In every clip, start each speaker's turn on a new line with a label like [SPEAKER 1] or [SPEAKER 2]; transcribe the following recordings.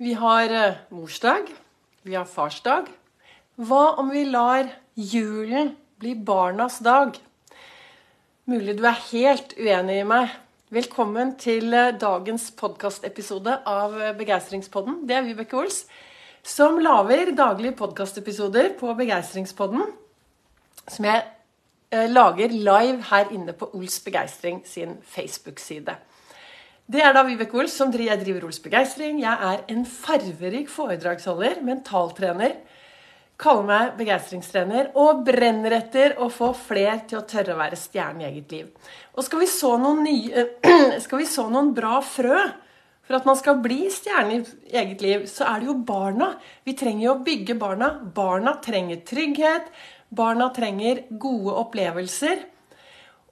[SPEAKER 1] Vi har eh, morsdag. Vi har farsdag. Hva om vi lar julen bli barnas dag? Mulig du er helt uenig i meg. Velkommen til eh, dagens podkastepisode av eh, Begeistringspodden. Det er Vibeke Ols, som lager daglige podkastepisoder på Begeistringspodden. Som jeg lager live her inne på Ols Begeistring sin Facebook-side. Det er da Vibeke Ols som driver, jeg driver Ols Begeistring. Jeg er en farverik foredragsholder, mentaltrener. Kaller meg begeistringstrener og brenner etter å få fler til å tørre å være stjerne i eget liv. Og skal vi så noen, nye, skal vi så noen bra frø for at man skal bli stjerne i eget liv, så er det jo barna. Vi trenger jo å bygge barna. Barna trenger trygghet. Barna trenger gode opplevelser.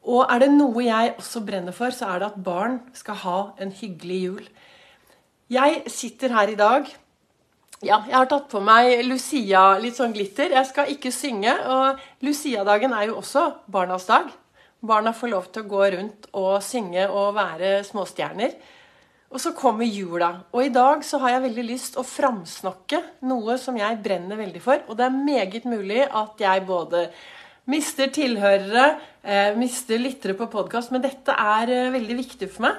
[SPEAKER 1] Og er det noe jeg også brenner for, så er det at barn skal ha en hyggelig jul. Jeg sitter her i dag. Ja, jeg har tatt på meg Lucia, litt sånn glitter. Jeg skal ikke synge. Og Lucia-dagen er jo også barnas dag. Barna får lov til å gå rundt og synge og være småstjerner. Og så kommer jula. Og i dag så har jeg veldig lyst å framsnakke noe som jeg brenner veldig for. Og det er meget mulig at jeg både Mister tilhørere, eh, mister lyttere på podkast. Men dette er eh, veldig viktig for meg.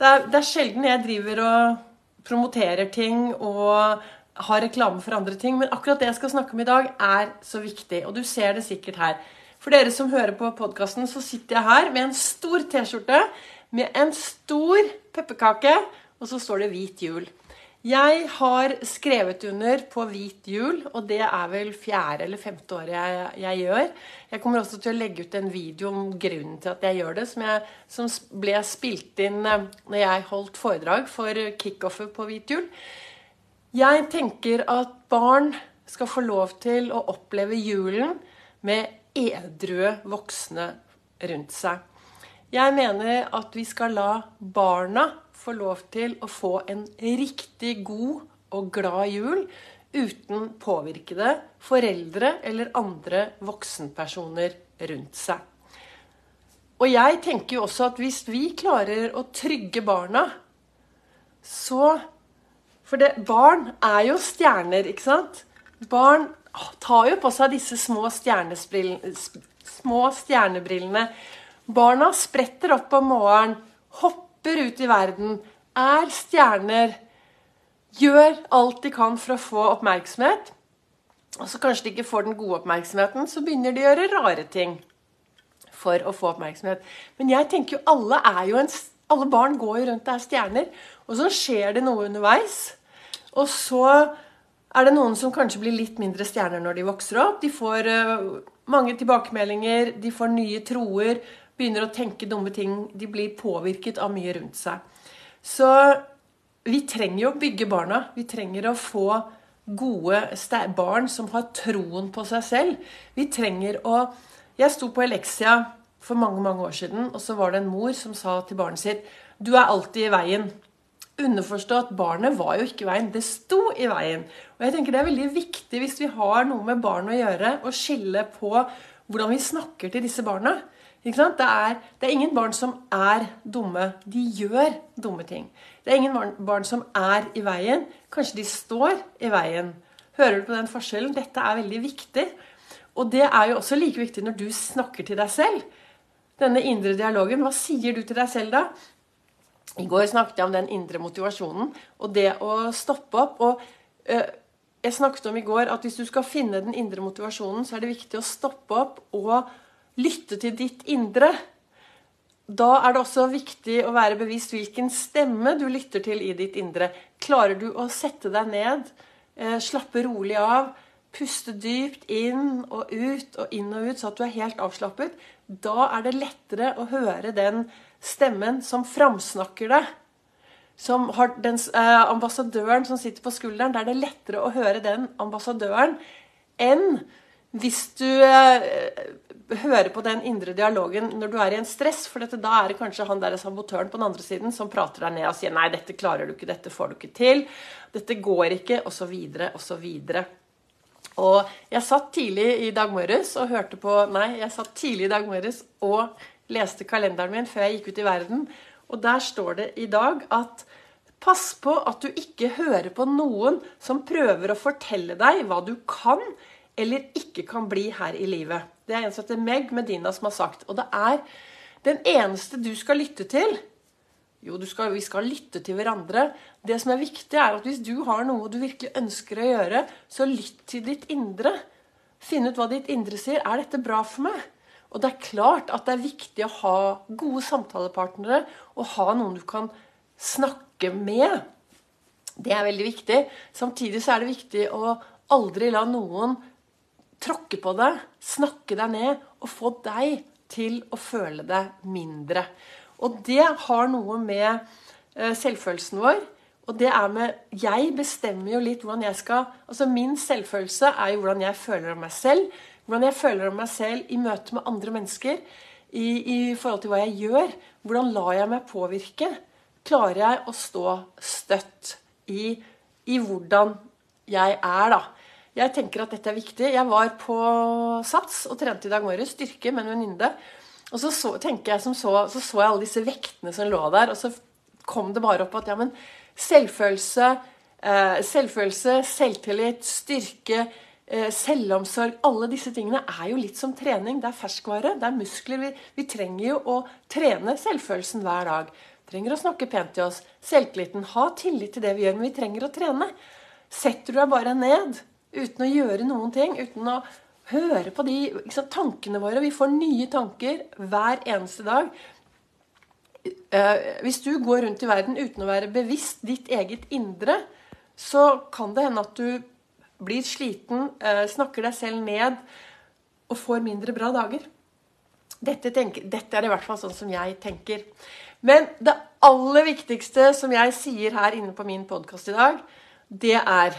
[SPEAKER 1] Det er, det er, sjelden jeg driver og promoterer ting og har reklame for andre ting. Men akkurat det jeg skal snakke om i dag, er så viktig. Og du ser det sikkert her. For dere som hører på podkasten, så sitter jeg her med en stor T-skjorte med en stor pepperkake, og så står det 'Hvit jul'. Jeg har skrevet under på hvit jul, og det er vel fjerde eller femte året jeg, jeg, gjør. Jeg kommer også til å legge ut en video om grunnen til at jeg gjør det, som, jeg, som ble spilt inn eh, når jeg holdt foredrag for kickoffet på hvit jul. Jeg tenker at barn skal få lov til å oppleve julen med edrue voksne rundt seg. Jeg mener at vi skal la barna få lov til å få en riktig god og glad jul uten påvirkede foreldre eller andre voksenpersoner rundt seg. Og jeg tenker jo også at hvis vi klarer å trygge barna, så For det, barn er jo stjerner, ikke sant? Barn tar jo på seg disse små, små stjernebrillene. Barna spretter opp om morgenen, hopper hopper ut i verden, er stjerner, gjør alt de kan for å få oppmerksomhet. Og så kanskje de ikke får den gode oppmerksomheten, så begynner de å gjøre rare ting for å få oppmerksomhet. Men jeg tenker jo alle er jo en alle barn går jo rundt og er stjerner. Og så skjer det noe underveis. Og så er det noen som kanskje blir litt mindre stjerner når de vokser opp. De får uh, mange tilbakemeldinger, de får nye troer begynner å tenke dumme ting. De blir påvirket av mye rundt seg. Så vi trenger jo å bygge barna. Vi trenger å få gode barn som har troen på seg selv. Vi trenger å Jeg sto på Elexia for mange mange år siden, og så var det en mor som sa til barnet sitt Du er alltid i veien. Underforstått barnet var jo ikke i veien, det sto i veien. Og jeg tenker Det er veldig viktig hvis vi har noe med barn å gjøre, å skille på hvordan vi snakker til disse barna. Det er, det, er, ingen barn som er dumme. De gjør dumme ting. Det er ingen barn som er i veien. Kanskje de står i veien. Hører du på den forskjellen? Dette er veldig viktig. Og det er jo også like viktig når du snakker til deg selv. Denne indre dialogen. Hva sier du til deg selv da? I går snakket jeg om den indre motivasjonen og det å stoppe opp. og øh, jeg snakket om i går at hvis du skal finne den indre motivasjonen, så er det viktig å stoppe opp og lytte til ditt indre. Da er det også viktig å være bevisst hvilken stemme du lytter til i ditt indre. Klarer du å sette deg ned, eh, slappe rolig av, puste dypt inn og ut og inn og ut, så at du er helt avslappet, da er det lettere å høre den stemmen som framsnakker deg. Som har den eh, ambassadøren som sitter på skulderen. Da er det lettere å høre den ambassadøren enn hvis du eh, hører på den indre dialogen når du er i en stress, for dette, da er det kanskje han der sabotøren på den andre siden som prater deg ned og sier 'nei, dette klarer du ikke, dette får du ikke til', 'dette går ikke', osv., osv. Og jeg satt tidlig i dag morges og hørte på Nei, jeg satt tidlig i dag morges og leste kalenderen min før jeg gikk ut i verden, og der står det i dag at Pass på at du ikke hører på noen som prøver å fortelle deg hva du kan eller ikke kan bli her i livet. Det er en som heter Meg Medina som har sagt. Og det er den eneste du skal lytte til. Jo, skal, vi skal lytte til hverandre. Det som er viktig, er at hvis du har noe du virkelig ønsker å gjøre, så lytt til ditt indre. Finn ut hva ditt indre sier. Er dette bra for meg? Og det er klart at det er viktig å ha gode samtalepartnere og ha noen du kan snakke med. Det er veldig viktig. Samtidig så er det viktig å aldri la noen tråkke på deg, snakke deg ned og få deg til å føle deg mindre. Og det har noe med eh, selvfølelsen vår og det er med Jeg bestemmer jo litt hvordan jeg skal Altså min selvfølelse er jo hvordan jeg føler om meg selv. Hvordan jeg føler om meg selv i møte med andre mennesker. I, i forhold til hva jeg gjør. Hvordan lar jeg meg påvirke? Klarer jeg å stå støtt i, i hvordan jeg er, da? Jeg tenker at dette er viktig. Jeg var på Sats og trente i dag morges styrke med en venninne. Og så, så, jeg så, så, så jeg alle disse vektene som lå der, og så kom det bare opp at ja, men selvfølelse, eh, selvfølelse selvtillit, styrke, eh, selvomsorg Alle disse tingene er jo litt som trening. Det er ferskvare, det er muskler. Vi, vi trenger jo å trene selvfølelsen hver dag. Vi trenger å snakke pent til oss. Selvtilliten. Ha tillit til det vi gjør, men vi trenger å trene. Setter du deg bare ned uten å gjøre noen ting, uten å høre på de sant, tankene våre. Vi får nye tanker hver eneste dag. Eh, hvis du går rundt i verden uten å være bevisst ditt eget indre, så kan det hende at du blir sliten, eh, snakker deg selv ned og får mindre bra dager. Dette, tenker, dette er i hvert fall sånn som jeg tenker. Men det aller viktigste som jeg sier her inne på min podkast i dag, det er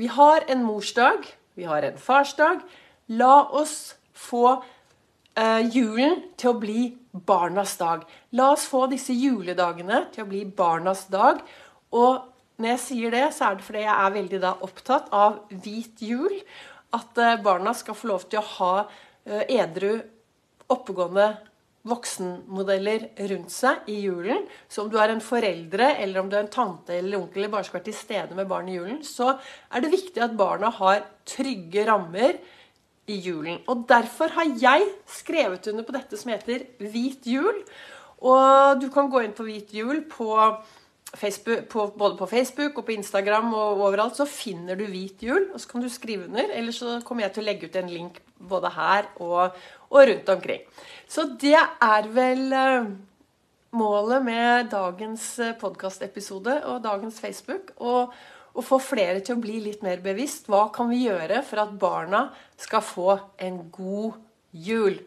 [SPEAKER 1] Vi har en morsdag, vi har en farsdag. La oss få eh, julen til å bli barnas dag. La oss få disse juledagene til å bli barnas dag. Og når jeg sier det, så er det fordi jeg er veldig da opptatt av hvit jul. At eh, barna skal få lov til å ha eh, edru, oppegående voksenmodeller rundt seg i julen. Så om du er en foreldre, eller om du er en tante eller onkel eller bare skal være til stede med barn i julen, så er det viktig at barna har trygge rammer i julen. Og derfor har jeg skrevet under på dette som heter Hvit jul. Og du kan gå inn på Hvit jul på Facebook, på, både på Facebook og på Instagram og overalt, så finner du Hvit jul. Og så kan du skrive under. Eller så kommer jeg til å legge ut en link både her og, og rundt omkring. Så det er vel uh, målet med dagens eh, podkastepisode og dagens Facebook. Og få flere til å bli litt mer bevisst. Hva kan vi gjøre for at barna skal få en god jul?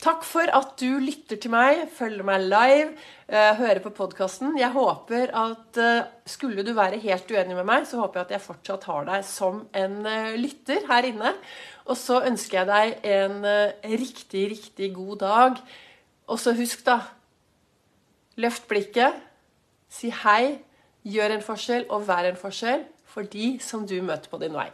[SPEAKER 1] Takk for at du lytter til meg, følger meg live, uh, hører på podkasten. Jeg håper at uh, skulle du være helt uenig med meg, så håper jeg at jeg fortsatt har deg som en uh, lytter her inne. Og så ønsker jeg deg en riktig, riktig god dag. Og så husk, da Løft blikket. Si hei Gjør en forskjell og vær en forskjell for de som du møter på din vei.